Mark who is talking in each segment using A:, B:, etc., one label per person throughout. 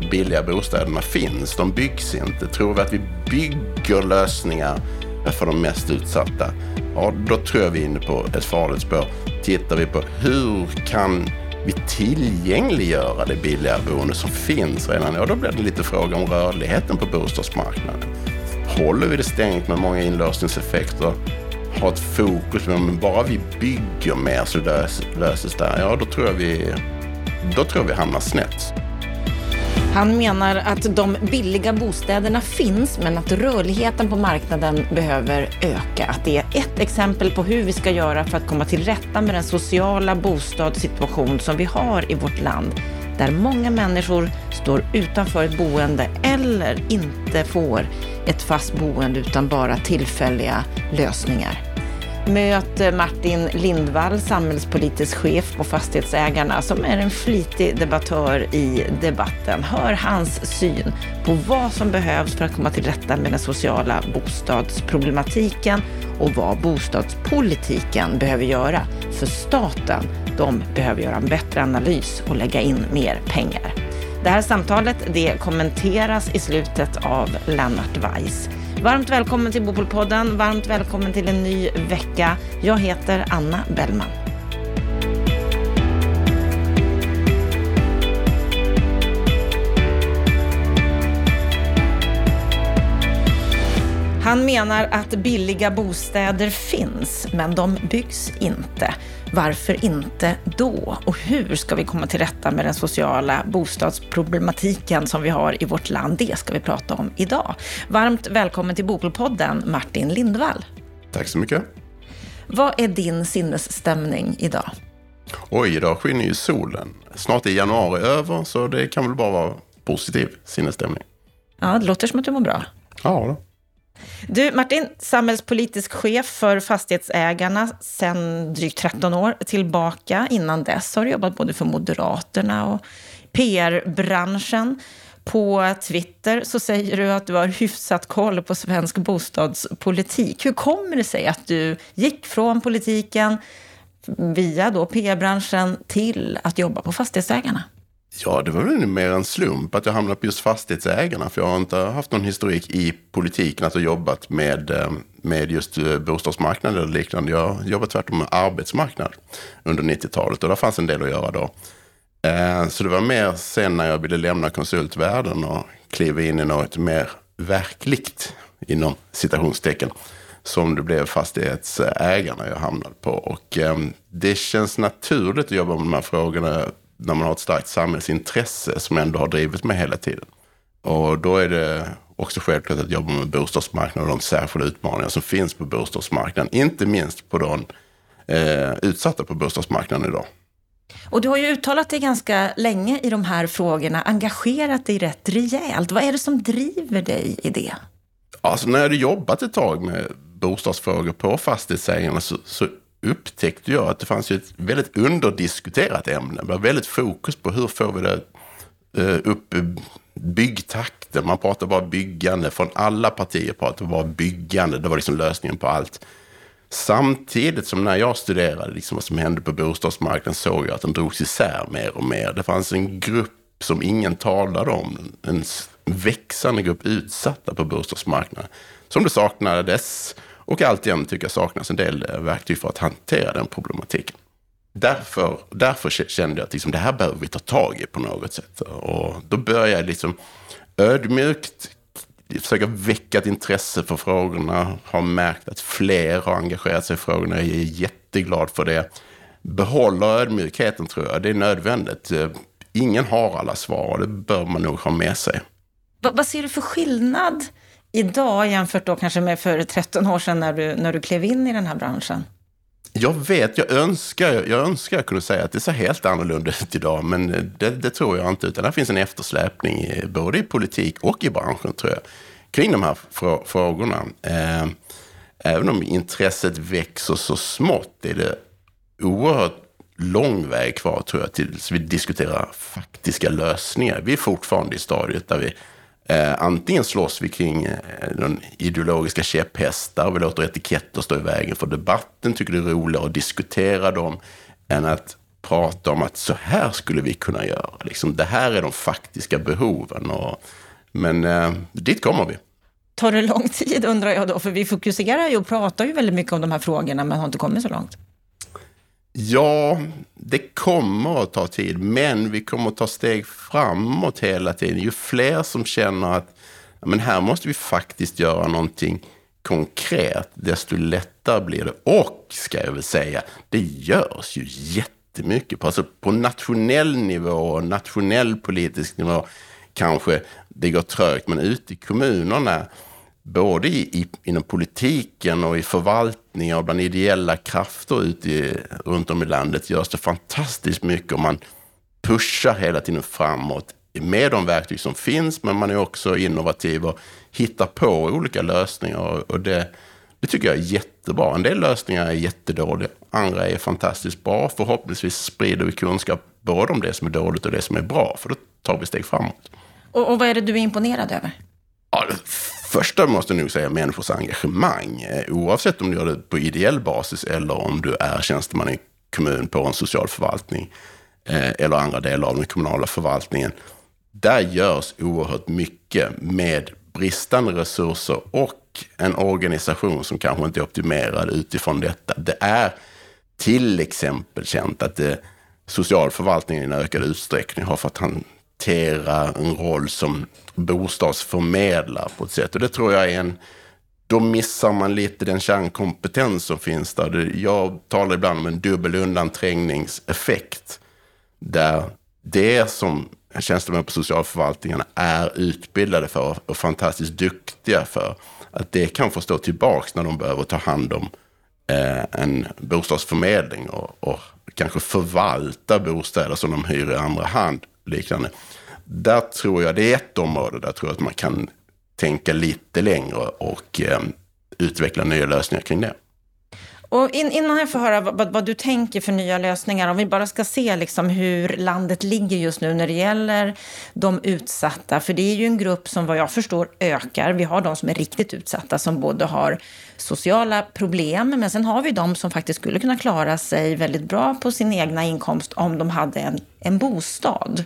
A: de billiga bostäderna finns. De byggs inte. Tror vi att vi bygger lösningar för de mest utsatta, ja, då tror jag vi är inne på ett farligt spår. Tittar vi på hur kan vi tillgängliggöra det billiga boende som finns redan, ja då blir det lite fråga om rörligheten på bostadsmarknaden. Håller vi det stängt med många inlåsningseffekter, har ett fokus, men bara vi bygger mer så löses det, här, ja då tror jag vi, då tror jag vi hamnar snett.
B: Han menar att de billiga bostäderna finns, men att rörligheten på marknaden behöver öka. Att det är ett exempel på hur vi ska göra för att komma till rätta med den sociala bostadssituation som vi har i vårt land, där många människor står utanför ett boende eller inte får ett fast boende utan bara tillfälliga lösningar. Möt Martin Lindvall, samhällspolitisk chef på Fastighetsägarna, som är en flitig debattör i debatten. Hör hans syn på vad som behövs för att komma till rätta med den sociala bostadsproblematiken och vad bostadspolitiken behöver göra. För staten, de behöver göra en bättre analys och lägga in mer pengar. Det här samtalet det kommenteras i slutet av Lennart Weiss. Varmt välkommen till Bopolpodden. Varmt välkommen till en ny vecka. Jag heter Anna Bellman. Han menar att billiga bostäder finns, men de byggs inte. Varför inte då? Och hur ska vi komma till rätta med den sociala bostadsproblematiken som vi har i vårt land? Det ska vi prata om idag. Varmt välkommen till Bopelpodden, Martin Lindvall.
A: Tack så mycket.
B: Vad är din sinnesstämning idag?
A: Oj, idag skiner ju solen. Snart är januari över, så det kan väl bara vara positiv sinnesstämning.
B: Ja, det låter som att du mår bra.
A: Ja, då.
B: Du, Martin, samhällspolitisk chef för Fastighetsägarna sedan drygt 13 år tillbaka. Innan dess har du jobbat både för Moderaterna och PR-branschen. På Twitter så säger du att du har hyfsat koll på svensk bostadspolitik. Hur kommer det sig att du gick från politiken via då PR-branschen till att jobba på Fastighetsägarna?
A: Ja, det var väl mer en slump att jag hamnade på just fastighetsägarna. För jag har inte haft någon historik i politiken, att ha jobbat med, eh, med just eh, bostadsmarknaden eller liknande. Jag har jobbat tvärtom med arbetsmarknad under 90-talet och där fanns en del att göra då. Eh, så det var mer sen när jag ville lämna konsultvärlden och kliva in i något mer verkligt, inom citationstecken, som det blev fastighetsägarna jag hamnade på. Och det känns naturligt att jobba med de här frågorna när man har ett starkt samhällsintresse som ändå har drivit mig hela tiden. Och då är det också självklart att jobba med bostadsmarknaden och de särskilda utmaningar som finns på bostadsmarknaden. Inte minst på de eh, utsatta på bostadsmarknaden idag.
B: Och du har ju uttalat dig ganska länge i de här frågorna, engagerat dig rätt rejält. Vad är det som driver dig i det?
A: Alltså när jag hade jobbat ett tag med bostadsfrågor på fastighetsägarna så, så upptäckte jag att det fanns ett väldigt underdiskuterat ämne. Det var väldigt fokus på hur får vi det eh, upp byggtakten. Man pratade bara byggande. Från alla partier pratade bara byggande. Det var liksom lösningen på allt. Samtidigt som när jag studerade liksom vad som hände på bostadsmarknaden såg jag att den drogs isär mer och mer. Det fanns en grupp som ingen talade om. En växande grupp utsatta på bostadsmarknaden. Som det saknades och alltjämt tycker jag saknas en del eh, verktyg för att hantera den problematiken. Därför, därför kände jag att liksom, det här behöver vi ta tag i på något sätt. Och då började jag liksom ödmjukt försöka väcka ett intresse för frågorna. Har märkt att fler har engagerat sig i frågorna. Jag är jätteglad för det. Behålla ödmjukheten tror jag. Det är nödvändigt. Eh, ingen har alla svar och det bör man nog ha med sig.
B: Vad ser du för skillnad idag jämfört då kanske med för 13 år sedan när du, när du klev in i den här branschen?
A: Jag vet, jag önskar, jag önskar jag kunde säga att det ser helt annorlunda ut idag, men det, det tror jag inte. Utan det finns en eftersläpning både i politik och i branschen, tror jag, kring de här frågorna. Eh, även om intresset växer så smått är det oerhört lång väg kvar, tror jag, tills vi diskuterar faktiska lösningar. Vi är fortfarande i stadiet där vi Eh, antingen slåss vi kring eh, den ideologiska käpphästar, vi låter etiketter stå i vägen för debatten, tycker det är roligare att diskutera dem än att prata om att så här skulle vi kunna göra. Liksom, det här är de faktiska behoven. Och, men eh, dit kommer vi.
B: Tar det lång tid undrar jag då? För vi fokuserar ju och pratar ju väldigt mycket om de här frågorna men har inte kommit så långt.
A: Ja, det kommer att ta tid, men vi kommer att ta steg framåt hela tiden. Ju fler som känner att men här måste vi faktiskt göra någonting konkret, desto lättare blir det. Och, ska jag väl säga, det görs ju jättemycket. Alltså på nationell nivå och nationell politisk nivå kanske det går trögt, men ute i kommunerna både i, i, inom politiken och i förvaltningen och bland ideella krafter ute i, runt om i landet görs det fantastiskt mycket och man pushar hela tiden framåt med de verktyg som finns, men man är också innovativ och hittar på olika lösningar. Och det, det tycker jag är jättebra. En del lösningar är jättedåliga, andra är fantastiskt bra. Förhoppningsvis sprider vi kunskap både om det som är dåligt och det som är bra, för då tar vi steg framåt.
B: Och, och vad är det du är imponerad över?
A: Ja, första måste jag nog säga människors engagemang. Eh, oavsett om du gör det på ideell basis eller om du är tjänsteman i kommun på en socialförvaltning eh, eller andra delar av den kommunala förvaltningen. Där görs oerhört mycket med bristande resurser och en organisation som kanske inte är optimerad utifrån detta. Det är till exempel känt att det, socialförvaltningen i en ökad utsträckning har fått hantera en roll som bostadsförmedlare på ett sätt. Och det tror jag är en... Då missar man lite den kärnkompetens som finns där. Jag talar ibland om en dubbel undanträngningseffekt. Där det som tjänstemän på socialförvaltningarna är utbildade för och fantastiskt duktiga för, att det kan få stå tillbaka när de behöver ta hand om eh, en bostadsförmedling och, och kanske förvalta bostäder som de hyr i andra hand liknande där tror jag, det är ett område där jag tror att man kan tänka lite längre och eh, utveckla nya lösningar kring det.
B: Och in, innan jag får höra vad, vad, du tänker för nya lösningar, om vi bara ska se liksom hur landet ligger just nu när det gäller de utsatta, för det är ju en grupp som vad jag förstår ökar. Vi har de som är riktigt utsatta, som både har sociala problem, men sen har vi de som faktiskt skulle kunna klara sig väldigt bra på sin egna inkomst om de hade en, en bostad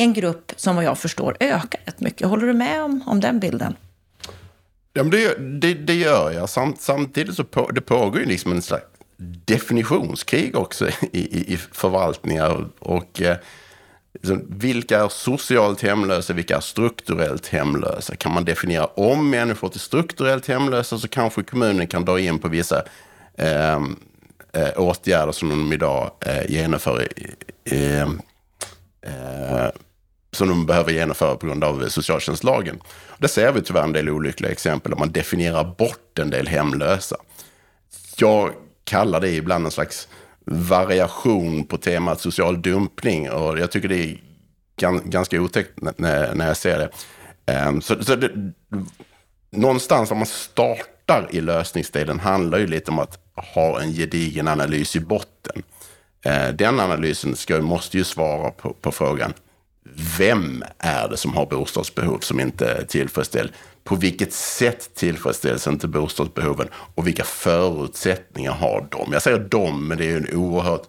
B: en grupp som vad jag förstår ökar rätt mycket. Håller du med om, om den bilden?
A: Ja, men det, det, det gör jag. Samt, samtidigt så på, det pågår ju liksom en slags definitionskrig också i, i, i förvaltningar. Och, och eh, vilka är socialt hemlösa, vilka är strukturellt hemlösa? Kan man definiera om människor till strukturellt hemlösa så kanske kommunen kan dra in på vissa eh, eh, åtgärder som de idag eh, genomför. Ehm, eh, som de behöver genomföra på grund av socialtjänstlagen. Där ser vi tyvärr en del olyckliga exempel där man definierar bort en del hemlösa. Jag kallar det ibland en slags variation på temat social dumpning och jag tycker det är ganska otäckt när, jag ser det. Ehm, så, så det, någonstans om man startar i lösningsdelen handlar ju lite om att ha en gedigen analys i botten. Ehm, den analysen ska, måste ju svara på, på frågan vem är det som har bostadsbehov som inte är tillfredsställd? På vilket sätt tillfredsställs inte bostadsbehoven? Och vilka förutsättningar har de? Jag säger de, men det är en oerhört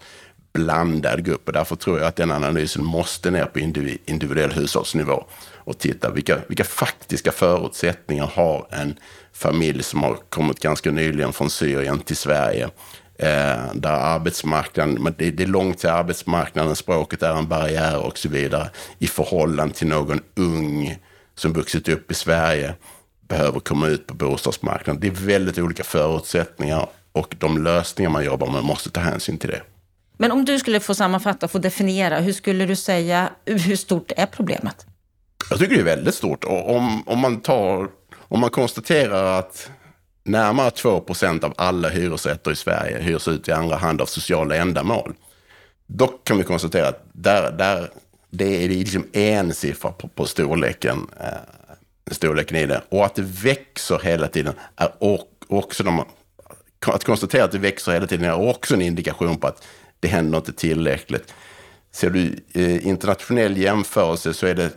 A: blandad grupp och därför tror jag att den analysen måste ner på individuell hushållsnivå och titta vilka, vilka faktiska förutsättningar har en familj som har kommit ganska nyligen från Syrien till Sverige Eh, där arbetsmarknaden, det, det är långt till arbetsmarknaden, språket är en barriär och så vidare. I förhållande till någon ung som vuxit upp i Sverige behöver komma ut på bostadsmarknaden. Det är väldigt olika förutsättningar och de lösningar man jobbar med måste ta hänsyn till det.
B: Men om du skulle få sammanfatta, få definiera, hur skulle du säga, hur stort är problemet?
A: Jag tycker det är väldigt stort. Om, om, man, tar, om man konstaterar att Närmare 2 procent av alla hyresrätter i Sverige hyrs ut i andra hand av sociala ändamål. Dock kan vi konstatera att där, där, det är liksom en siffra på, på storleken, eh, storleken i det. Och att det växer hela tiden är också de, att konstatera att det växer hela tiden är också en indikation på att det händer inte tillräckligt. Ser du eh, internationell jämförelse så är det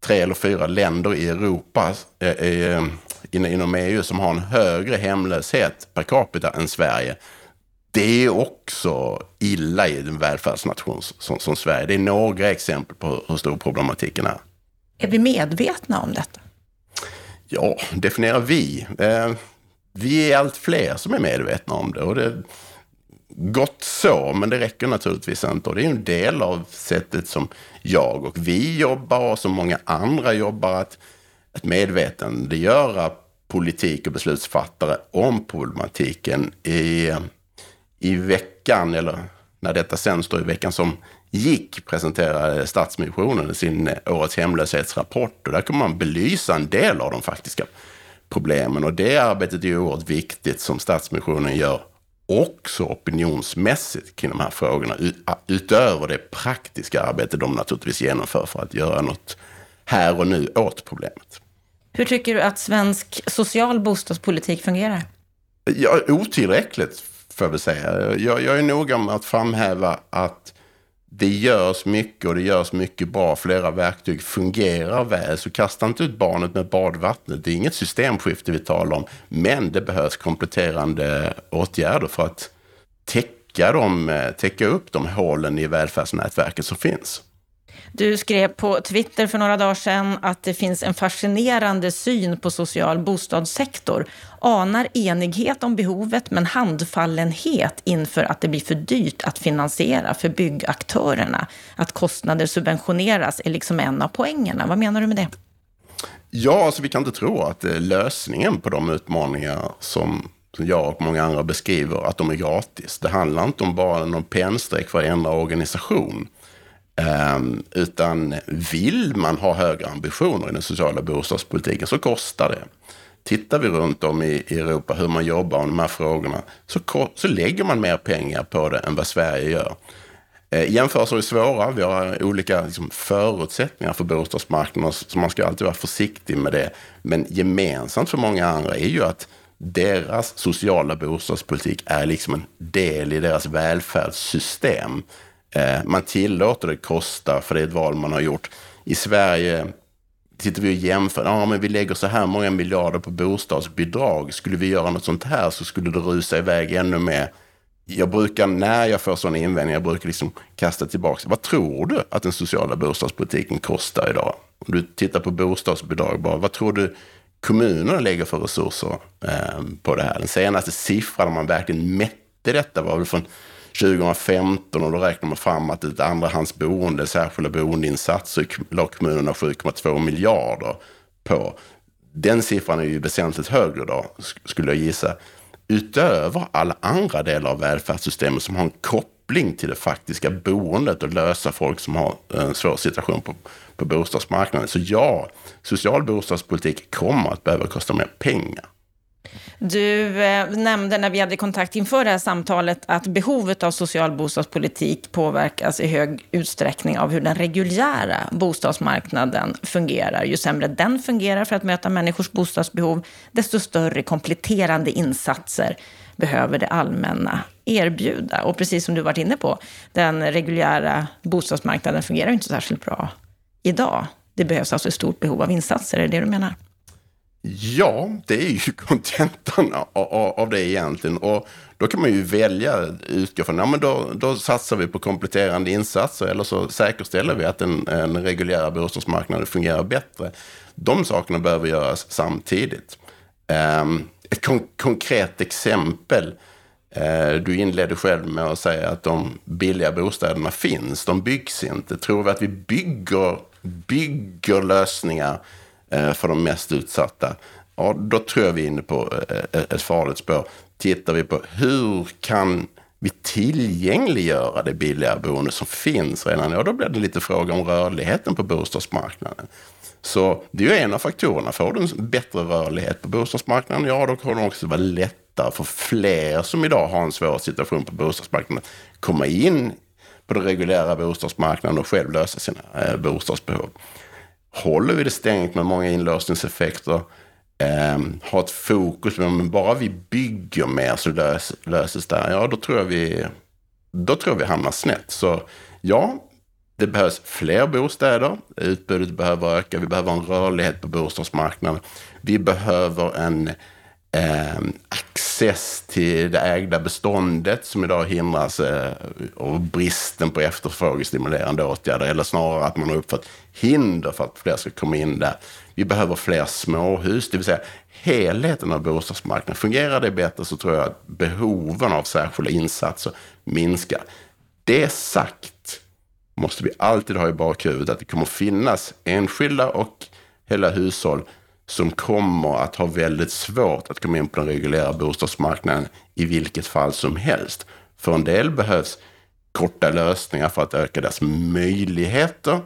A: tre eller fyra länder i Europa eh, eh, inom EU som har en högre hemlöshet per capita än Sverige det är också illa i en välfärdsnation som, som Sverige. Det är några exempel på hur stor problematiken är.
B: Är vi medvetna om detta?
A: Ja, definierar vi. Eh, vi är allt fler som är medvetna om det. Och det gott så, men det räcker naturligtvis inte. Och det är en del av sättet som jag och vi jobbar och som många andra jobbar. Att, att medvetandegöra politik och beslutsfattare om problematiken. I, I veckan, eller när detta sänds då i veckan som gick, presenterade Stadsmissionen sin årets hemlöshetsrapport. Och där kommer man belysa en del av de faktiska problemen. Och det arbetet är ju oerhört viktigt som Stadsmissionen gör också opinionsmässigt kring de här frågorna. Utöver det praktiska arbete de naturligtvis genomför för att göra något här och nu åt problemet.
B: Hur tycker du att svensk social bostadspolitik fungerar?
A: Ja, otillräckligt, får jag väl säga. Jag, jag är noga med att framhäva att det görs mycket och det görs mycket bra. Flera verktyg fungerar väl. Så kasta inte ut barnet med badvattnet. Det är inget systemskifte vi talar om. Men det behövs kompletterande åtgärder för att täcka, dem, eh, täcka upp de hålen i välfärdsnätverket som finns.
B: Du skrev på Twitter för några dagar sedan att det finns en fascinerande syn på social bostadssektor. Anar enighet om behovet men handfallenhet inför att det blir för dyrt att finansiera för byggaktörerna. Att kostnader subventioneras är liksom en av poängerna. Vad menar du med det?
A: Ja, alltså vi kan inte tro att eh, lösningen på de utmaningar som jag och många andra beskriver, att de är gratis. Det handlar inte om bara någon pennstreck för att ändra organisation. Um, utan vill man ha högre ambitioner i den sociala bostadspolitiken så kostar det. Tittar vi runt om i Europa hur man jobbar med de här frågorna så, så lägger man mer pengar på det än vad Sverige gör. Eh, jämförelser är svåra. Vi har olika liksom, förutsättningar för bostadsmarknaden så man ska alltid vara försiktig med det. Men gemensamt för många andra är ju att deras sociala bostadspolitik är liksom en del i deras välfärdssystem. Eh, man tillåter det kosta, för det är ett val man har gjort. I Sverige sitter vi och jämför. Ja, men vi lägger så här många miljarder på bostadsbidrag. Skulle vi göra något sånt här så skulle det rusa iväg ännu mer. Jag brukar, när jag får sådana invändningar, jag brukar liksom kasta tillbaka. Vad tror du att den sociala bostadspolitiken kostar idag? Om du tittar på bostadsbidrag bara, vad tror du kommunerna lägger för resurser eh, på det här? Den senaste siffran man verkligen mätte detta var väl från 2015 och då räknar man fram att ett andrahandsboende, särskilda boendeinsatser, la kommunerna 7,2 miljarder på. Den siffran är ju väsentligt högre då, skulle jag gissa. Utöver alla andra delar av välfärdssystemet som har en koppling till det faktiska boendet och lösa folk som har en svår situation på, på bostadsmarknaden. Så ja, social bostadspolitik kommer att behöva kosta mer pengar.
B: Du eh, nämnde när vi hade kontakt inför det här samtalet att behovet av social bostadspolitik påverkas i hög utsträckning av hur den reguljära bostadsmarknaden fungerar. Ju sämre den fungerar för att möta människors bostadsbehov, desto större kompletterande insatser behöver det allmänna erbjuda. Och precis som du varit inne på, den reguljära bostadsmarknaden fungerar inte särskilt bra idag. Det behövs alltså ett stort behov av insatser, är det det du menar?
A: Ja, det är ju kontentan av det egentligen. Och då kan man ju välja utgå från, ja men då, då satsar vi på kompletterande insatser eller så säkerställer vi att den, den reguljära bostadsmarknaden fungerar bättre. De sakerna behöver göras samtidigt. Ehm, ett kon konkret exempel. Eh, du inledde själv med att säga att de billiga bostäderna finns. De byggs inte. Tror vi att vi bygger, bygger lösningar Eh, för de mest utsatta. Ja, då tror jag vi är inne på eh, eh ett farligt spår. Tittar vi på hur kan vi tillgängliggöra det billiga boende som finns redan, ja då blir det lite fråga om rörligheten på bostadsmarknaden. Så det är ju en av faktorerna. Får du en bättre rörlighet på bostadsmarknaden, ja då kommer det också vara lättare för fler som idag har en svår situation på bostadsmarknaden komma in på den reguljära bostadsmarknaden och själv lösa sina eh, bostadsbehov håller vi det stängt med många inlåsningseffekter, eh, har ett fokus, men bara vi bygger mer så lös, löses det. här, Ja, då tror jag vi, då tror jag vi hamnar snett. Så ja, det behövs fler bostäder. Utbudet behöver öka. Vi behöver en rörlighet på bostadsmarknaden. Vi behöver en eh, access till det ägda beståndet som idag hindras eh, av bristen på efterfrågestimulerande åtgärder. Eller snarare att man har uppfört hinder för att fler ska komma in där. Vi behöver fler småhus, det vill säga helheten av bostadsmarknaden. Fungerar det bättre så tror jag att behoven av särskilda insatser minskar. Det sagt måste vi alltid ha i bakhuvudet att det kommer finnas enskilda och hela hushåll som kommer att ha väldigt svårt att komma in på den reguljära bostadsmarknaden i vilket fall som helst. För en del behövs korta lösningar för att öka deras möjligheter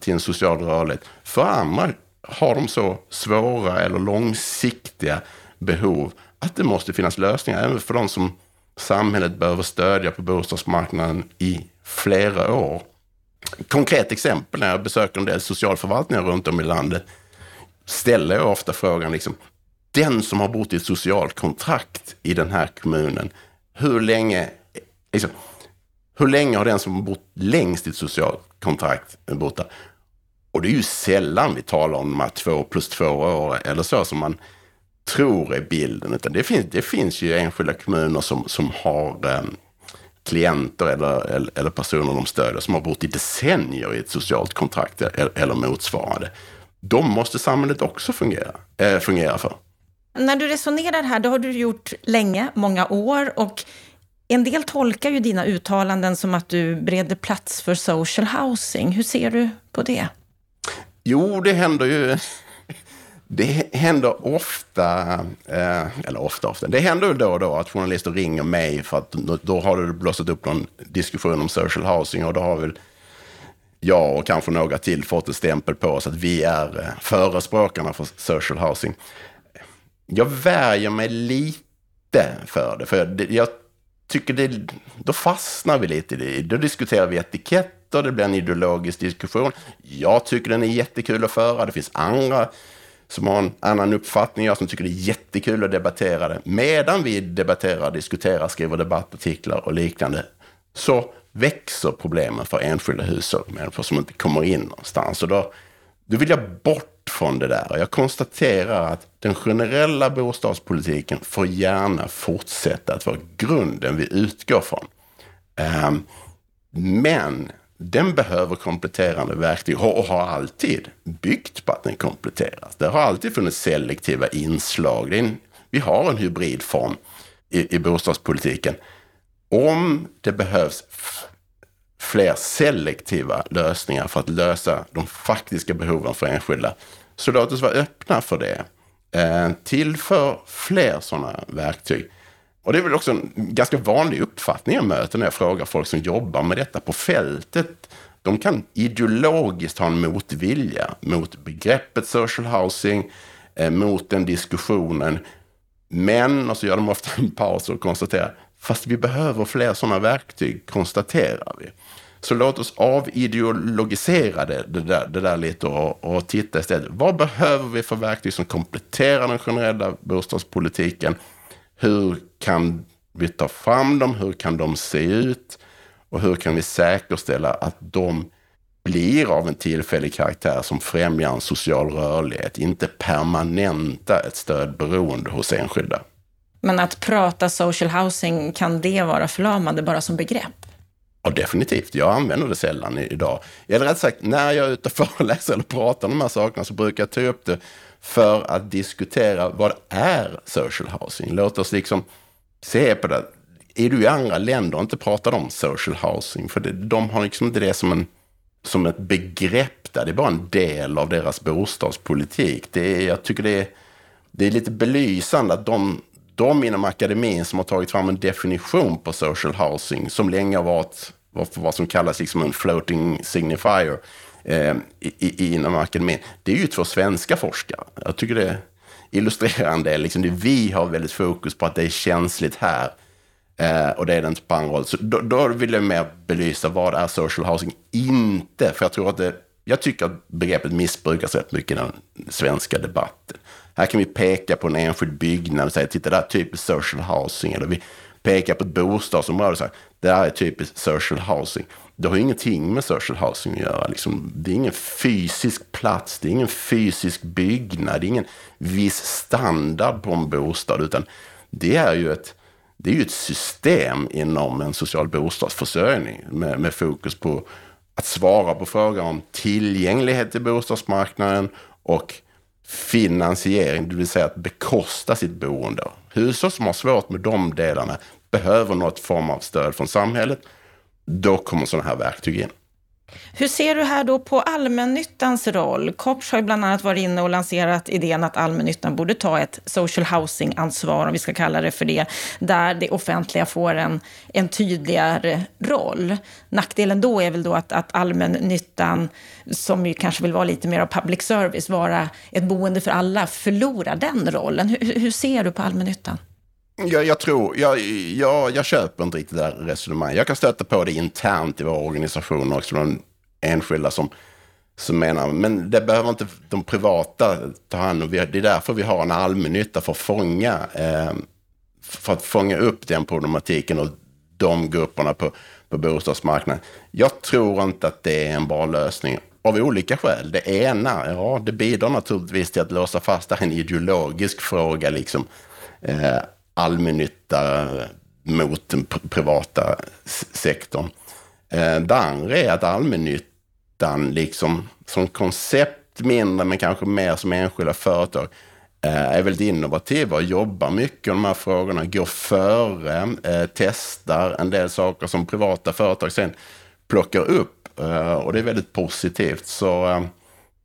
A: till en social rörlighet. För andra har de så svåra eller långsiktiga behov att det måste finnas lösningar även för de som samhället behöver stödja på bostadsmarknaden i flera år. Konkret exempel när jag besöker en del socialförvaltningar runt om i landet ställer jag ofta frågan, liksom, den som har bott i ett socialt kontrakt i den här kommunen, hur länge, liksom, hur länge har den som har bott längst i ett socialt kontrakt bott där? Och det är ju sällan vi talar om de här två plus två år eller så som man tror är bilden. Utan det finns, det finns ju enskilda kommuner som, som har eh, klienter eller, eller, eller, personer de stöder som har bott i decennier i ett socialt kontrakt eller, eller motsvarande de måste samhället också fungera, äh, fungera för.
B: När du resonerar här, det har du gjort länge, många år. Och en del tolkar ju dina uttalanden som att du bereder plats för social housing. Hur ser du på det?
A: Jo, det händer ju... Det händer ofta, eh, eller ofta, ofta. Det händer då och då att journalister ringer mig för att då har det blossat upp någon diskussion om social housing och då har väl jag och kanske några till fått en stämpel på oss att vi är eh, förespråkarna för social housing. Jag värjer mig lite för det, för jag tycker det, då fastnar vi lite i det. Då diskuterar vi etiketter, det blir en ideologisk diskussion. Jag tycker den är jättekul att föra, det finns andra som har en annan uppfattning, jag som tycker det är jättekul att debattera det. Medan vi debatterar, diskuterar, skriver debattartiklar och liknande, så växer problemen för enskilda hushåll, människor som inte kommer in någonstans. Och då, då vill jag bort från det där. Och jag konstaterar att den generella bostadspolitiken får gärna fortsätta att vara grunden vi utgår från. Um, men den behöver kompletterande verktyg och har alltid byggt på att den kompletteras. Det har alltid funnits selektiva inslag. En, vi har en hybridform i, i bostadspolitiken om det behövs fler selektiva lösningar för att lösa de faktiska behoven för enskilda, så låt oss vara öppna för det. Eh, tillför fler sådana verktyg. Och det är väl också en ganska vanlig uppfattning jag möter när jag frågar folk som jobbar med detta på fältet. De kan ideologiskt ha en motvilja mot begreppet social housing, eh, mot den diskussionen. Men, och så gör de ofta en paus och konstaterar, Fast vi behöver fler sådana verktyg, konstaterar vi. Så låt oss avideologisera det, det, där, det där lite och, och titta istället. Vad behöver vi för verktyg som kompletterar den generella bostadspolitiken? Hur kan vi ta fram dem? Hur kan de se ut? Och hur kan vi säkerställa att de blir av en tillfällig karaktär som främjar en social rörlighet, inte permanenta ett stödberoende hos enskilda?
B: Men att prata social housing, kan det vara förlamande bara som begrepp?
A: Ja, definitivt. Jag använder det sällan idag. Eller rätt sagt, när jag är ute och föreläser eller pratar om de här sakerna så brukar jag ta upp det för att diskutera vad är social housing. Låt oss liksom se på det. Är du i andra länder och inte pratar om social housing? För det, de har liksom inte det som, en, som ett begrepp där. Det är bara en del av deras bostadspolitik. Det är, jag tycker det är, det är lite belysande att de de inom akademin som har tagit fram en definition på social housing som länge har varit vad som kallas liksom en floating signifier eh, i, inom akademin. Det är ju två svenska forskare. Jag tycker det illustrerar en del. Liksom det, vi har väldigt fokus på att det är känsligt här. Eh, och det är det inte på andra håll. Så då, då, vill jag mer belysa vad är social housing inte. För jag tror att det, jag tycker att begreppet missbrukas rätt mycket i den svenska debatten. Här kan vi peka på en enskild byggnad och säga, titta där är typiskt social housing. Eller vi pekar på ett bostadsområde och säger, det här är typiskt social housing. Det har ju ingenting med social housing att göra. Liksom, det är ingen fysisk plats, det är ingen fysisk byggnad, det är ingen viss standard på en bostad, utan det är ju ett, det är ju ett system inom en social bostadsförsörjning med, med fokus på att svara på frågan om tillgänglighet till bostadsmarknaden och finansiering, det vill säga att bekosta sitt boende. Hushåll som har svårt med de delarna behöver något form av stöd från samhället. Då kommer sådana här verktyg in.
B: Hur ser du här då på allmännyttans roll? Kops har ju bland annat varit inne och lanserat idén att allmännyttan borde ta ett social housing-ansvar, om vi ska kalla det för det, där det offentliga får en, en tydligare roll. Nackdelen då är väl då att, att allmännyttan, som ju kanske vill vara lite mer av public service, vara ett boende för alla, förlorar den rollen. Hur, hur ser du på allmännyttan?
A: Jag, jag tror, jag, jag, jag köper inte riktigt det där resonemanget. Jag kan stöta på det internt i våra organisationer också, de enskilda som, som menar, men det behöver inte de privata ta hand om. Det är därför vi har en allmännytta för att fånga, eh, för att fånga upp den problematiken och de grupperna på, på bostadsmarknaden. Jag tror inte att det är en bra lösning av olika skäl. Det ena, ja, det bidrar naturligtvis till att låsa fast det en ideologisk fråga, liksom. Eh, Allmännytta mot den privata sektorn. Eh, det andra är att allmännyttan liksom som koncept mindre men kanske mer som enskilda företag eh, är väldigt innovativa och jobbar mycket med de här frågorna, går före, eh, testar en del saker som privata företag sen plockar upp. Och det är väldigt positivt. Så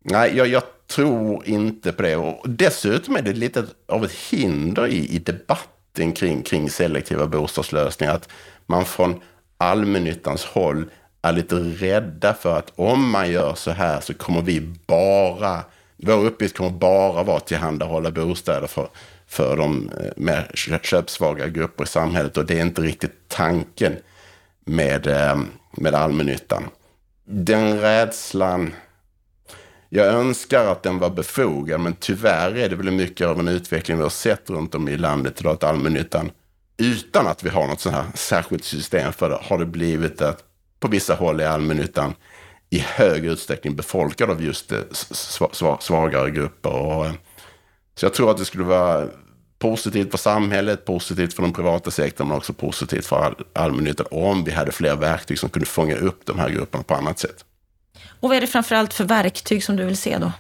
A: nej, jag, jag tror inte på det. Och dessutom är det lite av ett hinder i, i debatten debatten kring, kring selektiva bostadslösningar. Att man från allmännyttans håll är lite rädda för att om man gör så här så kommer vi bara, vår uppgift kommer bara vara att tillhandahålla bostäder för, för de eh, mer köpsvaga grupper i samhället. Och det är inte riktigt tanken med, eh, med allmännyttan. Den rädslan jag önskar att den var befogad, men tyvärr är det väl mycket av en utveckling vi har sett runt om i landet idag, att allmännyttan, utan att vi har något sånt här särskilt system för det, har det blivit att på vissa håll är allmännyttan i hög utsträckning befolkad av just eh, svagare grupper. Eh, så jag tror att det skulle vara positivt för samhället, positivt för den privata sektorn, men också positivt för allmännyttan om vi hade fler verktyg som kunde fånga upp de här grupperna på annat sätt.
B: Och vad är det framförallt för verktyg som du vill se då?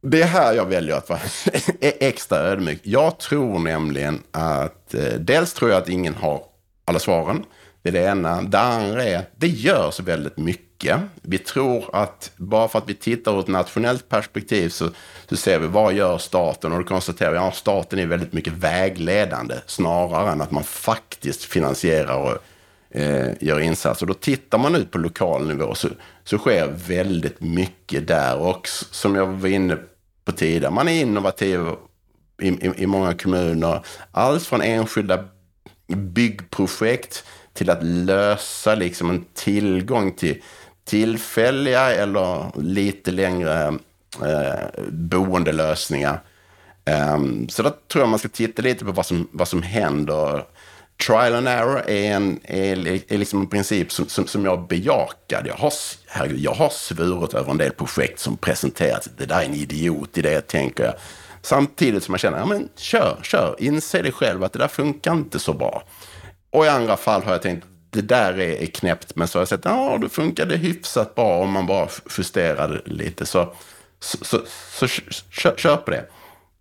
A: Det är här jag väljer att vara extra ödmjuk. Jag tror nämligen att, eh, dels tror jag att ingen har alla svaren. Det är det ena. Det andra är att det görs väldigt mycket. Vi tror att bara för att vi tittar ur ett nationellt perspektiv så, så ser vi vad gör staten? Och då konstaterar vi att ja, staten är väldigt mycket vägledande snarare än att man faktiskt finansierar och eh, gör insatser. Då tittar man ut på lokal nivå så, så sker väldigt mycket där. också. som jag var inne på tidigare, man är innovativ i, i, i många kommuner. Allt från enskilda byggprojekt till att lösa liksom en tillgång till tillfälliga eller lite längre eh, boendelösningar. Um, så då tror jag man ska titta lite på vad som, vad som händer trial and error är, en, är, är liksom en princip som, som, som jag bejakar. Jag har, herregud, jag har svurit över en del projekt som presenterats. Det där är en idiot i det, tänker jag. Samtidigt som jag känner, ja men kör, kör, inse dig själv att det där funkar inte så bra. Och i andra fall har jag tänkt, det där är, är knäppt, men så har jag sett, ja det funkade hyfsat bra om man bara justerade lite. Så, så, så, så kör, kör på det.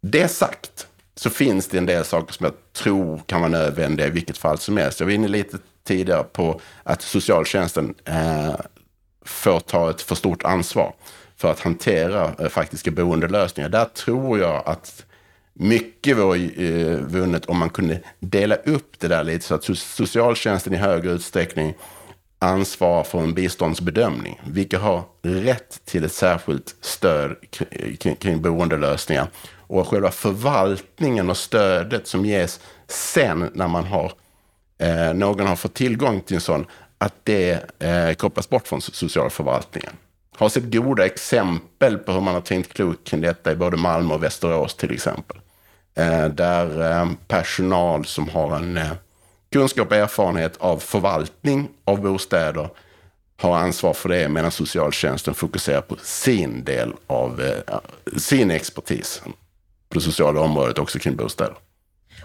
A: Det sagt, så finns det en del saker som jag tror kan vara nödvändiga i vilket fall som helst. Jag var inne lite tidigare på att socialtjänsten eh, får ta ett för stort ansvar för att hantera eh, faktiska boendelösningar. Där tror jag att mycket vore eh, vunnet om man kunde dela upp det där lite så att socialtjänsten i högre utsträckning ansvarar för en biståndsbedömning. Vilka har rätt till ett särskilt stöd kring, kring boendelösningar och själva förvaltningen och stödet som ges sen när man har, eh, någon har fått tillgång till en sån, att det eh, kopplas bort från socialförvaltningen. Har sett goda exempel på hur man har tänkt klokt kring detta i både Malmö och Västerås till exempel. Eh, där eh, personal som har en eh, kunskap och erfarenhet av förvaltning av bostäder har ansvar för det medan socialtjänsten fokuserar på sin del av eh, sin expertis på det sociala området också kring bostäder.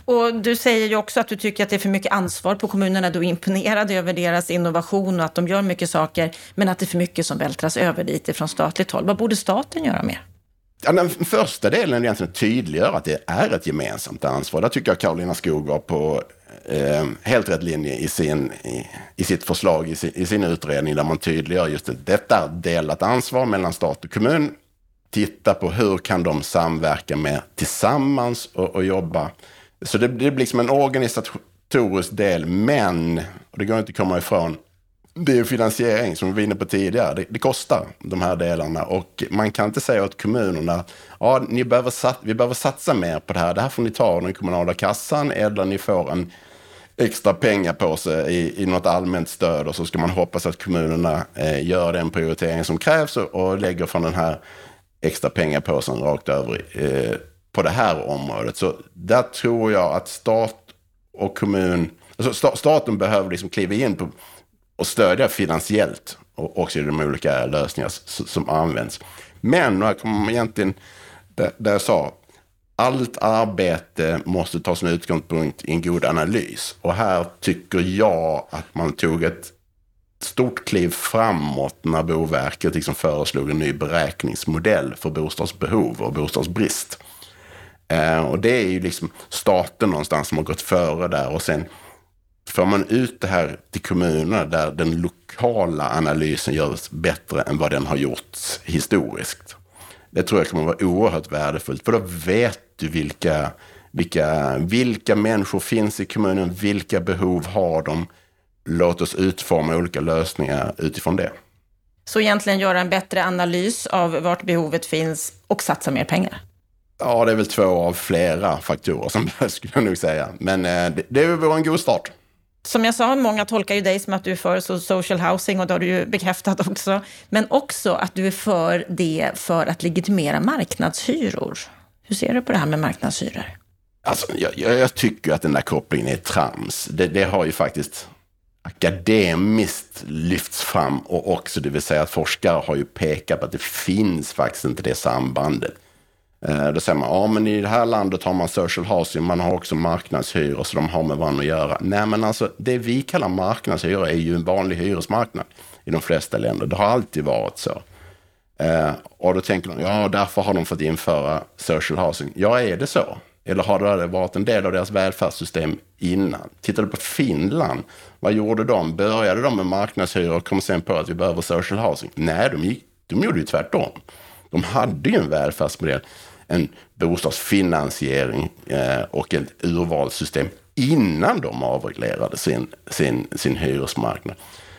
B: Och du säger ju också att du tycker att det är för mycket ansvar på kommunerna. Du är imponerad över deras innovation och att de gör mycket saker, men att det är för mycket som vältras över dit från statligt håll. Vad borde staten göra mer?
A: Ja, den första delen är egentligen tydliggöra att det är ett gemensamt ansvar. Där tycker jag Karolina Skog var på eh, helt rätt linje i, sin, i, i sitt förslag, i sin, i sin, utredning, där man tydliggör just att detta delat ansvar mellan stat och kommun. Titta på hur kan de samverka med tillsammans och, och jobba. Så det, det blir liksom en organisatorisk del, men, och det går inte att komma ifrån, det är finansiering som vi var inne på tidigare. Det, det, kostar de här delarna och man kan inte säga åt kommunerna ja, ni behöver sat, vi behöver satsa mer på det här. Det här får ni ta av den kommunala kassan eller ni får en extra pengapåse i, i något allmänt stöd och så ska man hoppas att kommunerna eh, gör den prioritering som krävs och, och lägger från den här extra pengapåsen rakt över eh, på det här området. Så där tror jag att stat och kommun, alltså staten behöver liksom kliva in på och stödja finansiellt och också i de olika lösningar som används. Men, och här kommer man egentligen, där, där jag sa, allt arbete måste ta sin utgångspunkt i en god analys. Och här tycker jag att man tog ett stort kliv framåt när Boverket liksom föreslog en ny beräkningsmodell för bostadsbehov och bostadsbrist. Eh, och det är ju liksom staten någonstans som har gått före där och sen Får man ut det här till kommunerna där den lokala analysen görs bättre än vad den har gjorts historiskt. Det tror jag kommer vara oerhört värdefullt. För då vet du vilka, vilka, vilka människor finns i kommunen, vilka behov har de. Låt oss utforma olika lösningar utifrån det.
B: Så egentligen göra en bättre analys av vart behovet finns och satsa mer pengar?
A: Ja, det är väl två av flera faktorer som skulle jag nog säga. Men eh, det, det vore en god start.
B: Som jag sa, många tolkar ju dig som att du är för social housing och det har du ju bekräftat också. Men också att du är för det för att legitimera marknadshyror. Hur ser du på det här med marknadshyror?
A: Alltså, jag, jag tycker att den där kopplingen är trams. Det, det, har ju faktiskt akademiskt lyfts fram och också, det vill säga att forskare har ju pekat på att det finns faktiskt inte det sambandet. Eh, då säger man, ja men i det här landet har man social housing, man har också marknadshyror så de har med varandra att göra. Nej men alltså det vi kallar marknadshyror är ju en vanlig hyresmarknad i de flesta länder. Det har alltid varit så. Eh, och då tänker de, ja därför har de fått införa social housing. Ja, är det så? Eller har det varit en del av deras välfärdssystem innan? Tittar du på Finland, vad gjorde de? Började de med marknadshyror och kom sen på att vi behöver social housing? Nej, de, gick, de gjorde ju tvärtom. De hade ju en välfärdsmodell en bostadsfinansiering eh, och ett urvalssystem innan de avreglerade sin, sin, sin hyresmarknad.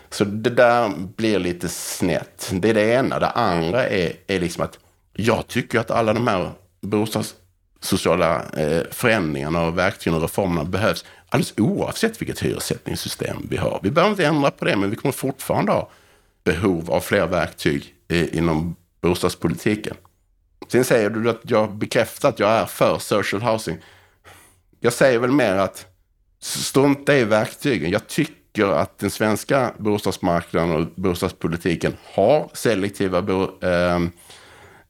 A: Så det där blir lite snett. Det är det ena. Det andra är, är liksom att jag tycker att alla de här bostadssociala eh, förändringarna och verktygen och reformerna behövs alldeles oavsett vilket hyressättningssystem vi har. Vi behöver inte ändra på det, men vi kommer fortfarande ha behov av fler verktyg eh, inom bostadspolitiken. Sen säger du att jag bekräftar att jag är för social housing. Jag säger väl mer att strunta i verktygen. Jag tycker att den svenska bostadsmarknaden och bostadspolitiken har selektiva bo, eh,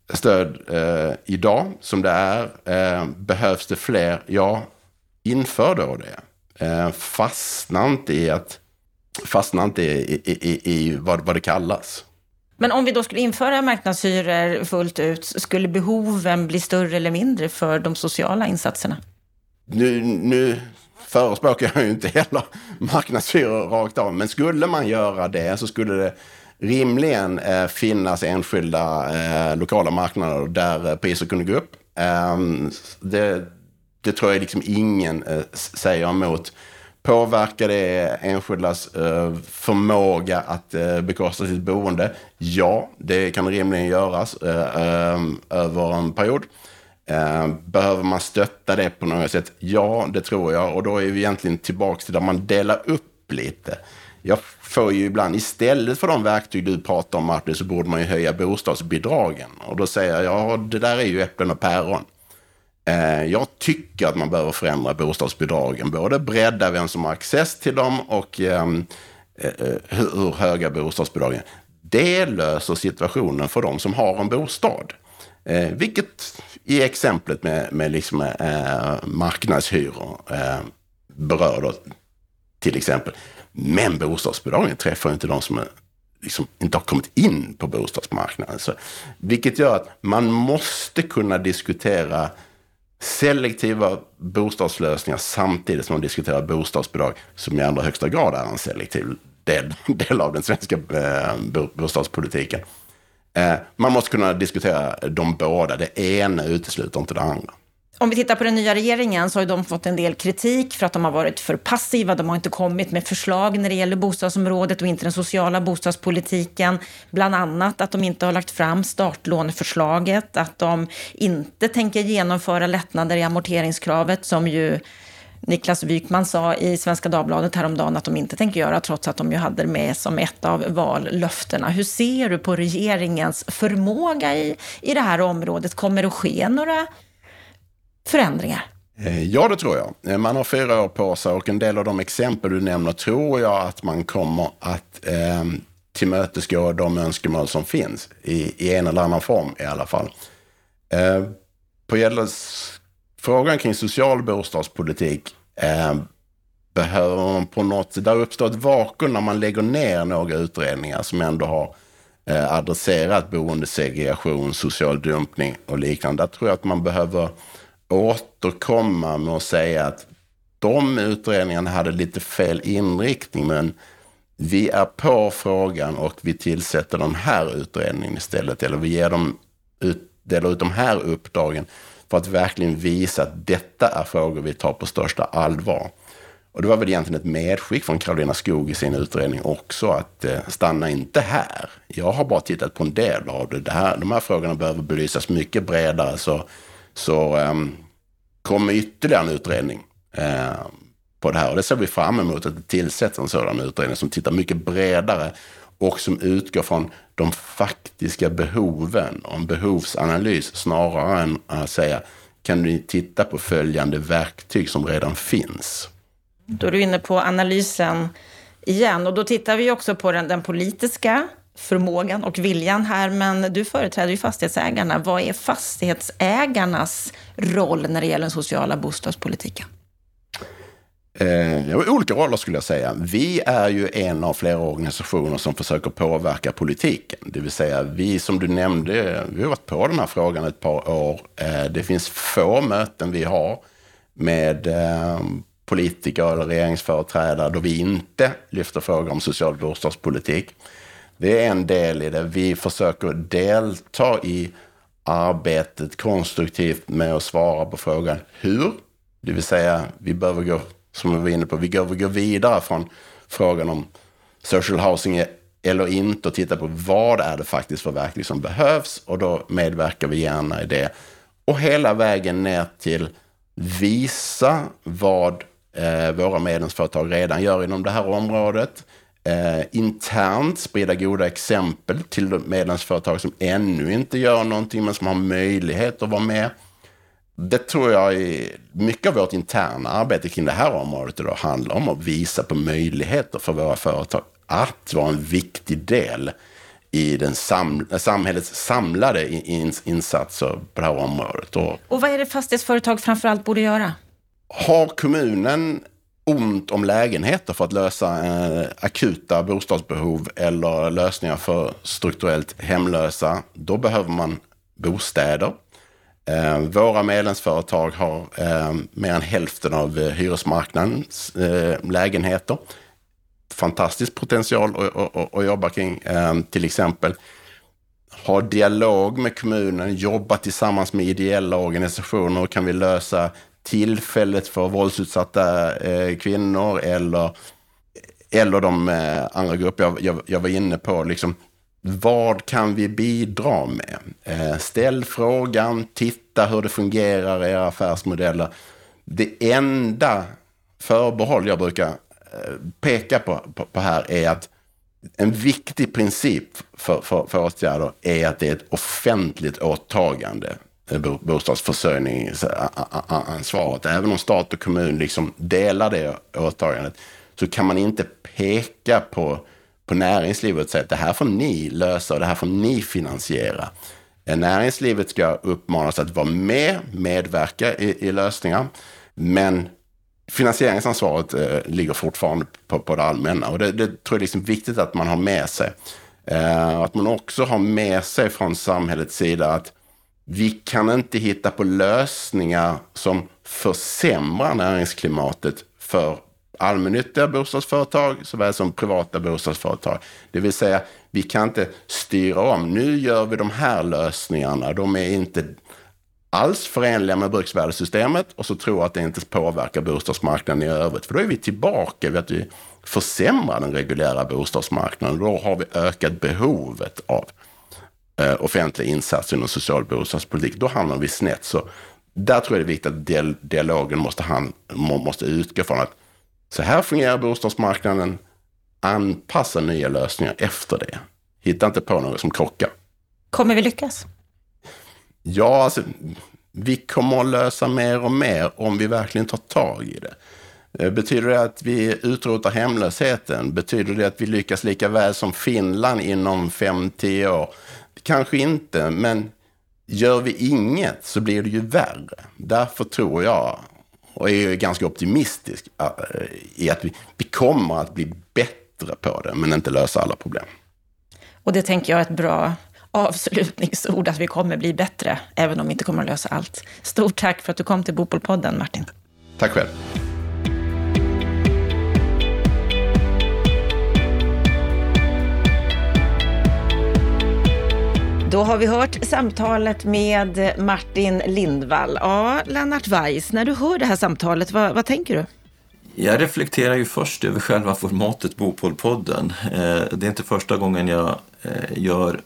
A: stöd eh, idag som det är. Eh, behövs det fler? Ja, inför då det. Eh, fastna inte i att fastna inte i, i, i, i vad, vad det kallas.
B: Men om vi då skulle införa marknadshyror fullt ut, skulle behoven bli större eller mindre för de sociala insatserna?
A: Nu, nu förespråkar jag ju inte heller marknadshyror rakt av, men skulle man göra det så skulle det rimligen eh, finnas enskilda eh, lokala marknader där eh, priser kunde gå upp. Eh, det, det tror jag liksom ingen eh, säger emot. Påverkar det enskildas eh, förmåga att eh, bekosta sitt boende? Ja, det kan rimligen göras eh, eh över en period. Eh, behöver man stötta det på något sätt? Ja, det tror jag. Och då är vi egentligen tillbaka till där man delar upp lite. Jag får ju ibland, istället för de verktyg du pratar om Martin, så borde man ju höja bostadsbidragen. Och då säger jag, ja det där är ju äpplen och päron. Eh, jag tycker att man behöver förändra bostadsbidragen. Både bredda vem som har access till dem och ehm, eh, eh, hur höga bostadsbidragen Det löser situationen för de som har en bostad. Vilket i exemplet med, med liksom, eh, marknadshyror eh, berör då till exempel. Men bostadsbidragen träffar inte de som är, liksom, inte har kommit in på bostadsmarknaden. Så, vilket gör att man måste kunna diskutera selektiva bostadslösningar samtidigt som man diskuterar bostadsbidrag som i allra högsta grad är en selektiv del, del av den svenska eh, bostadspolitiken. Eh, man måste kunna diskutera de båda. Det ena utesluter inte det andra.
B: Om vi tittar på den nya regeringen så har de fått en del kritik för att de har varit för passiva. De har inte kommit med förslag när det gäller bostadsområdet och inte den sociala bostadspolitiken. Bland annat att de inte har lagt fram startlåneförslaget, att de inte tänker genomföra lättnader i amorteringskravet som ju Niklas Wykman sa i Svenska Dagbladet häromdagen att de inte tänker göra, trots att de ju hade det med som ett av vallöftena. Hur ser du på regeringens förmåga i, i det här området? Kommer det att ske några förändringar?
A: Eh, ja, det tror jag. Eh, man har fyra år på sig och en del av de exempel du nämner tror jag att man kommer att eh, tillmötesgå de önskemål som finns i, i en eller annan form i alla fall. Eh, på gälles frågan kring social bostadspolitik eh, behöver man på något där uppstår ett vakuum när man lägger ner några utredningar som ändå har eh, adresserat boendesegregation, social dumpning och liknande. Där tror jag att man behöver återkomma med att säga att de utredningarna hade lite fel inriktning, men vi är på frågan och vi tillsätter den här utredningen istället. Eller vi ger dem ut, delar ut de här uppdragen för att verkligen visa att detta är frågor vi tar på största allvar. Och det var väl egentligen ett medskick från Karolina Skog i sin utredning också, att eh, stanna inte här. Jag har bara tittat på en del av det. det här, de här frågorna behöver belysas mycket bredare, så, så um, kommer ytterligare en utredning eh, på det här. Och det ser vi fram emot, att det tillsätts en sådan utredning som tittar mycket bredare och som utgår från de faktiska behoven och en behovsanalys snarare än att säga kan ni titta på följande verktyg som redan finns.
B: Då är du inne på analysen igen och då tittar vi också på den, den politiska förmågan och viljan här, men du företräder ju fastighetsägarna. Vad är fastighetsägarnas roll när det gäller den sociala bostadspolitiken?
A: Eh, olika roller skulle jag säga. Vi är ju en av flera organisationer som försöker påverka politiken. Det vill säga, vi som du nämnde, vi har varit på den här frågan ett par år. Eh, det finns få möten vi har med eh, politiker eller regeringsföreträdare då vi inte lyfter frågor om social bostadspolitik. Det är en del i det. Vi försöker delta i arbetet konstruktivt med att svara på frågan hur. Det vill säga, vi behöver gå som vi var inne på. Vi behöver gå vidare från frågan om social housing eller inte och titta på vad är det faktiskt för verktyg som behövs och då medverkar vi gärna i det. Och hela vägen ner till visa vad eh, våra medlemsföretag redan gör inom det här området. Eh, internt sprida goda exempel till medlemsföretag som ännu inte gör någonting men som har möjlighet att vara med. Det tror jag är mycket av vårt interna arbete kring det här området idag handlar om att visa på möjligheter för våra företag att vara en viktig del i den sam samhällets samlade ins insatser på det här området.
B: Och, och vad är det fastighetsföretag framförallt borde göra?
A: Har kommunen ont om lägenheter för att lösa eh, akuta bostadsbehov eller lösningar för strukturellt hemlösa, då behöver man bostäder. Eh, våra medlemsföretag har eh, mer än hälften av eh, hyresmarknadens eh, lägenheter. Fantastisk potential att, att, att jobba kring. Eh, till exempel ha dialog med kommunen, jobba tillsammans med ideella organisationer. Kan vi lösa tillfället för våldsutsatta eh, kvinnor eller, eller de eh, andra grupper jag, jag, jag var inne på. Liksom, vad kan vi bidra med? Eh, ställ frågan, titta hur det fungerar i era affärsmodeller. Det enda förbehåll jag brukar eh, peka på, på, på, här är att en viktig princip för, för, för åtgärder är att det är ett offentligt åtagande, Eh, bostadsförsörjningsansvaret. Även om stat och kommun liksom delar det åtagandet så kan man inte peka på på näringslivet och säga att det här får ni lösa och det här får ni finansiera. Eh, näringslivet ska uppmanas att vara med, medverka i, i lösningar. Men finansieringsansvaret eh, ligger fortfarande på, på det allmänna. Och det, det tror jag liksom är liksom viktigt att man har med sig. Eh, att man också har med sig från samhällets sida att vi kan inte hitta på lösningar som försämrar näringsklimatet för allmännyttiga bostadsföretag såväl som privata bostadsföretag. Det vill säga, vi kan inte styra om. Nu gör vi de här lösningarna. De är inte alls förenliga med bruksvärdessystemet och så tror att det inte påverkar bostadsmarknaden i övrigt. För då är vi tillbaka vid att vi försämrar den reguljära bostadsmarknaden. Då har vi ökat behovet av eh, offentliga insatser inom social bostadspolitik. Då hamnar vi snett. Så där tror jag det är viktigt att dialogen måste, han, måste utgå från att så här fungerar bostadsmarknaden. Anpassa nya lösningar efter det. Hitta inte på något som krockar.
B: Kommer vi lyckas?
A: Ja, alltså, vi kommer att lösa mer och mer om vi verkligen tar tag i det. Eh, betyder det att vi utrotar hemlösheten? Betyder det att vi lyckas lika väl som Finland inom 5-10 år? Kanske inte, men gör vi inget så blir det ju värre. Därför tror jag, och är ganska optimistisk, eh, i att vi, vi kommer att bli bättre på det, men inte lösa alla problem.
B: Och det tänker jag är ett bra avslutningsord, att vi kommer bli bättre, även om vi inte kommer att lösa allt. Stort tack för att du kom till Bopolpodden, Martin.
A: Tack själv.
B: Då har vi hört samtalet med Martin Lindvall. Ja, Lennart Weiss, när du hör det här samtalet, vad, vad tänker du?
C: Jag reflekterar ju först över själva formatet Bopolpodden. Eh, det är inte första gången jag eh, gör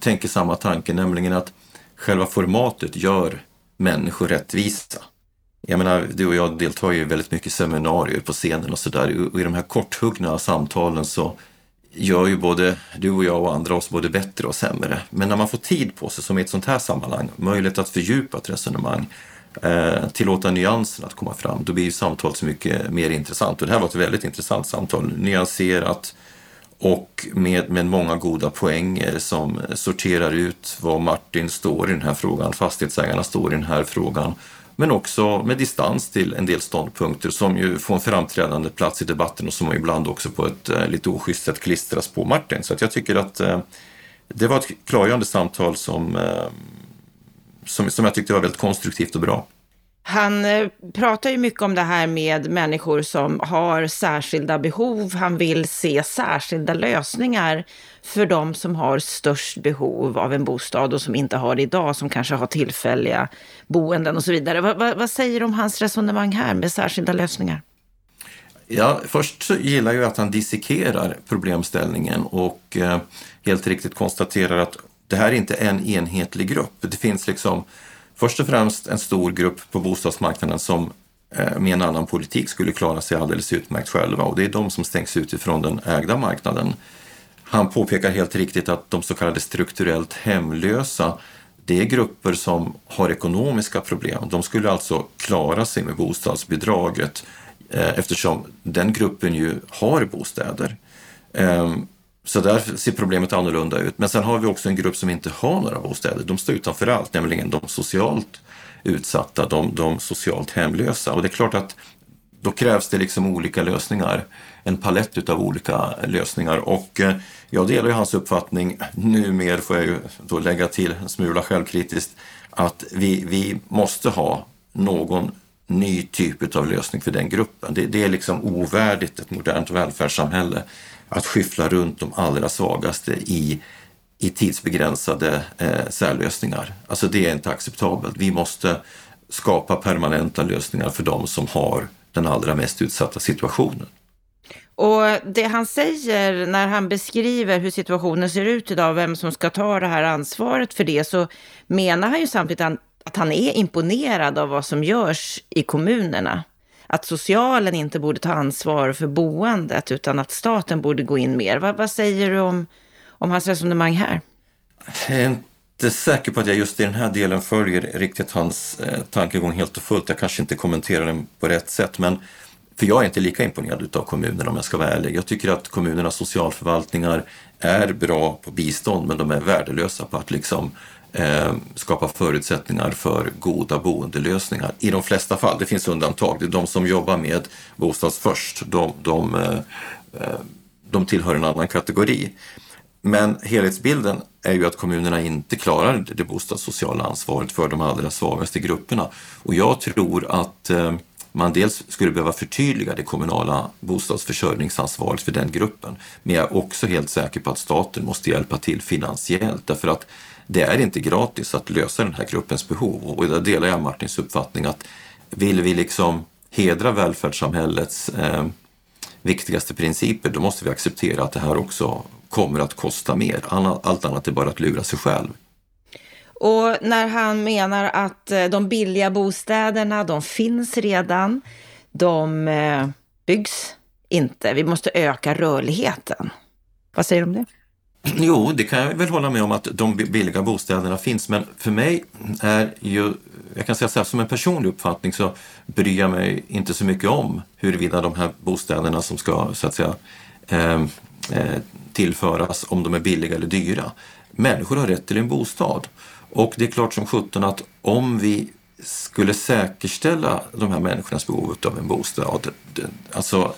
C: tänker samma tanke, nämligen att själva formatet gör människor rättvisa. Jag menar, du och jag deltar ju väldigt mycket i seminarier på scenen och sådär och i de här korthuggna samtalen så gör ju både du och jag och andra oss både bättre och sämre. Men när man får tid på sig, som i ett sånt här sammanhang, möjlighet att fördjupa ett resonemang, eh, tillåta nyanserna att komma fram, då blir ju samtalet så mycket mer intressant. Och det här var ett väldigt intressant samtal, nyanserat, och med, med många goda poänger som sorterar ut var Martin står i den här frågan, fastighetsägarna står i den här frågan, men också med distans till en del ståndpunkter som ju får en framträdande plats i debatten och som ibland också på ett eh, lite oschysst sätt klistras på Martin. Så att jag tycker att eh, det var ett klargörande samtal som, eh, som, som jag tyckte var väldigt konstruktivt och bra.
B: Han eh, pratar ju mycket om det här med människor som har särskilda behov. Han vill se särskilda lösningar för de som har störst behov av en bostad och som inte har det idag, som kanske har tillfälliga boenden och så vidare. Vad, vad, vad säger du om hans resonemang här med särskilda lösningar?
C: Ja, först så gillar jag att han dissekerar problemställningen och eh, helt riktigt konstaterar att det här är inte en enhetlig grupp. Det finns liksom först och främst en stor grupp på bostadsmarknaden som eh, med en annan politik skulle klara sig alldeles utmärkt själva och det är de som stängs ut ifrån den ägda marknaden. Han påpekar helt riktigt att de så kallade strukturellt hemlösa det är grupper som har ekonomiska problem. De skulle alltså klara sig med bostadsbidraget eh, eftersom den gruppen ju har bostäder. Ehm, så där ser problemet annorlunda ut. Men sen har vi också en grupp som inte har några bostäder. De står utanför allt, nämligen de socialt utsatta, de, de socialt hemlösa. Och det är klart att då krävs det liksom olika lösningar, en palett utav olika lösningar. Och eh, jag delar ju hans uppfattning, numera får jag ju då lägga till en smula självkritiskt, att vi, vi måste ha någon ny typ av lösning för den gruppen. Det, det är liksom ovärdigt ett modernt välfärdssamhälle att skyffla runt de allra svagaste i, i tidsbegränsade eh, särlösningar. Alltså det är inte acceptabelt. Vi måste skapa permanenta lösningar för de som har den allra mest utsatta situationen.
B: Och det han säger när han beskriver hur situationen ser ut idag, vem som ska ta det här ansvaret för det, så menar han ju samtidigt att han är imponerad av vad som görs i kommunerna att socialen inte borde ta ansvar för boendet utan att staten borde gå in mer. Vad, vad säger du om, om hans resonemang här?
C: Jag är inte säker på att jag just i den här delen följer riktigt hans eh, tankegång helt och fullt. Jag kanske inte kommenterar den på rätt sätt, men för jag är inte lika imponerad av kommunerna om jag ska vara ärlig. Jag tycker att kommunernas socialförvaltningar är bra på bistånd, men de är värdelösa på att liksom eh, skapa förutsättningar för goda boendelösningar. I de flesta fall, det finns undantag, det är de som jobbar med Bostad först, de, de, eh, eh, de tillhör en annan kategori. Men helhetsbilden är ju att kommunerna inte klarar det bostadssociala ansvaret för de allra svagaste grupperna. Och jag tror att eh, man dels skulle behöva förtydliga det kommunala bostadsförsörjningsansvaret för den gruppen. Men jag är också helt säker på att staten måste hjälpa till finansiellt därför att det är inte gratis att lösa den här gruppens behov. Och där delar jag Martins uppfattning att vill vi liksom hedra välfärdssamhällets eh, viktigaste principer, då måste vi acceptera att det här också kommer att kosta mer. Allt annat är bara att lura sig själv.
B: Och när han menar att eh, de billiga bostäderna, de finns redan, de eh, byggs inte. Vi måste öka rörligheten. Vad säger du om det?
C: Jo, det kan jag väl hålla med om att de billiga bostäderna finns, men för mig är ju, jag kan säga så här, som en personlig uppfattning så bryr jag mig inte så mycket om huruvida de här bostäderna som ska så att säga ehm, eh, tillföras, om de är billiga eller dyra. Människor har rätt till en bostad och det är klart som sjutton att om vi skulle säkerställa de här människornas behov av en bostad, alltså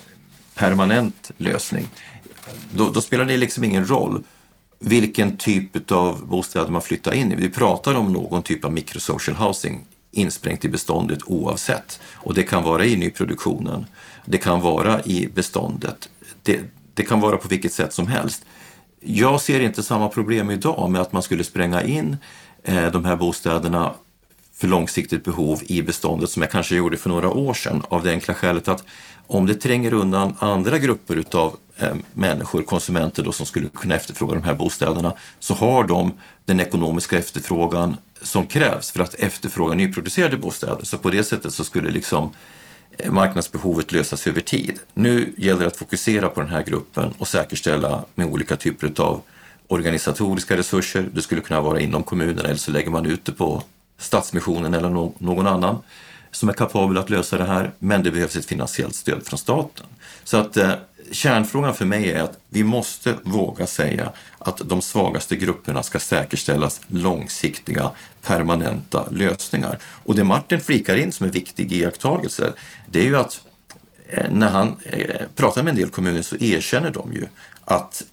C: permanent lösning, då, då spelar det liksom ingen roll vilken typ av bostäder man flyttar in i. Vi pratar om någon typ av microsocial housing insprängt i beståndet oavsett. Och det kan vara i nyproduktionen, det kan vara i beståndet, det, det kan vara på vilket sätt som helst. Jag ser inte samma problem idag med att man skulle spränga in Eh, de här bostäderna för långsiktigt behov i beståndet som jag kanske gjorde för några år sedan av det enkla skälet att om det tränger undan andra grupper utav eh, människor, konsumenter då, som skulle kunna efterfråga de här bostäderna, så har de den ekonomiska efterfrågan som krävs för att efterfråga nyproducerade bostäder. Så på det sättet så skulle liksom eh, marknadsbehovet lösas över tid. Nu gäller det att fokusera på den här gruppen och säkerställa med olika typer av organisatoriska resurser. Det skulle kunna vara inom kommunerna eller så lägger man ut det på Stadsmissionen eller någon annan som är kapabel att lösa det här, men det behövs ett finansiellt stöd från staten. Så att eh, kärnfrågan för mig är att vi måste våga säga att de svagaste grupperna ska säkerställas långsiktiga, permanenta lösningar. Och det Martin flikar in som en viktig iakttagelse, det är ju att eh, när han eh, pratar med en del kommuner så erkänner de ju att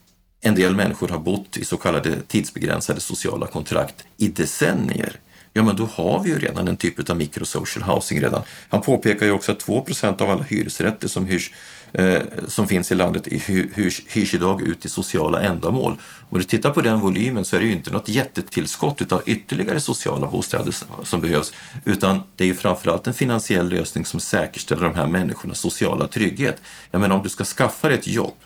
C: en del människor har bott i så kallade tidsbegränsade sociala kontrakt i decennier ja men då har vi ju redan en typ av microsocial housing redan. Han påpekar ju också att 2% av alla hyresrätter som hyrs eh, som finns i landet hyrs, hyrs idag ut i sociala ändamål. Om du tittar på den volymen så är det ju inte något jättetillskott av ytterligare sociala bostäder som behövs, utan det är ju framförallt en finansiell lösning som säkerställer de här människornas sociala trygghet. Jag menar om du ska skaffa dig ett jobb,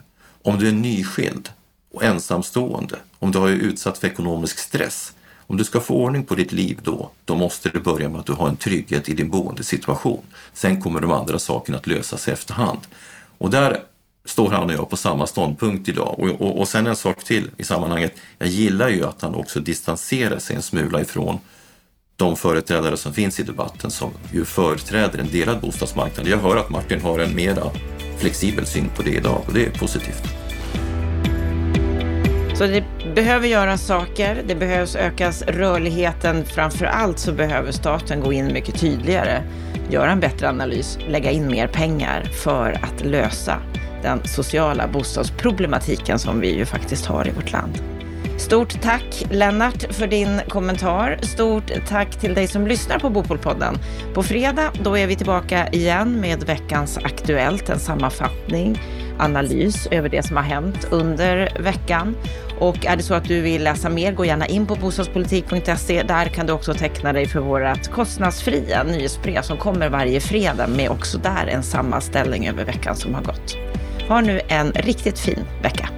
C: om du är nyskild och ensamstående, om du har utsatt för ekonomisk stress, om du ska få ordning på ditt liv då, då måste det börja med att du har en trygghet i din boendesituation. Sen kommer de andra sakerna att lösas efterhand. Och där står han och jag på samma ståndpunkt idag. Och, och, och sen en sak till i sammanhanget. Jag gillar ju att han också distanserar sig en smula ifrån de företrädare som finns i debatten som ju företräder en delad bostadsmarknad. Jag hör att Martin har en mera flexibel syn på det idag och det är positivt.
B: Så det behöver göras saker, det behövs ökas rörligheten. Framför allt så behöver staten gå in mycket tydligare, göra en bättre analys, lägga in mer pengar för att lösa den sociala bostadsproblematiken som vi ju faktiskt har i vårt land. Stort tack Lennart för din kommentar. Stort tack till dig som lyssnar på Bopolpodden. På fredag då är vi tillbaka igen med veckans Aktuellt, en sammanfattning analys över det som har hänt under veckan. Och är det så att du vill läsa mer, gå gärna in på bostadspolitik.se. Där kan du också teckna dig för vårt kostnadsfria nyhetsbrev som kommer varje fredag med också där en sammanställning över veckan som har gått. Ha nu en riktigt fin vecka.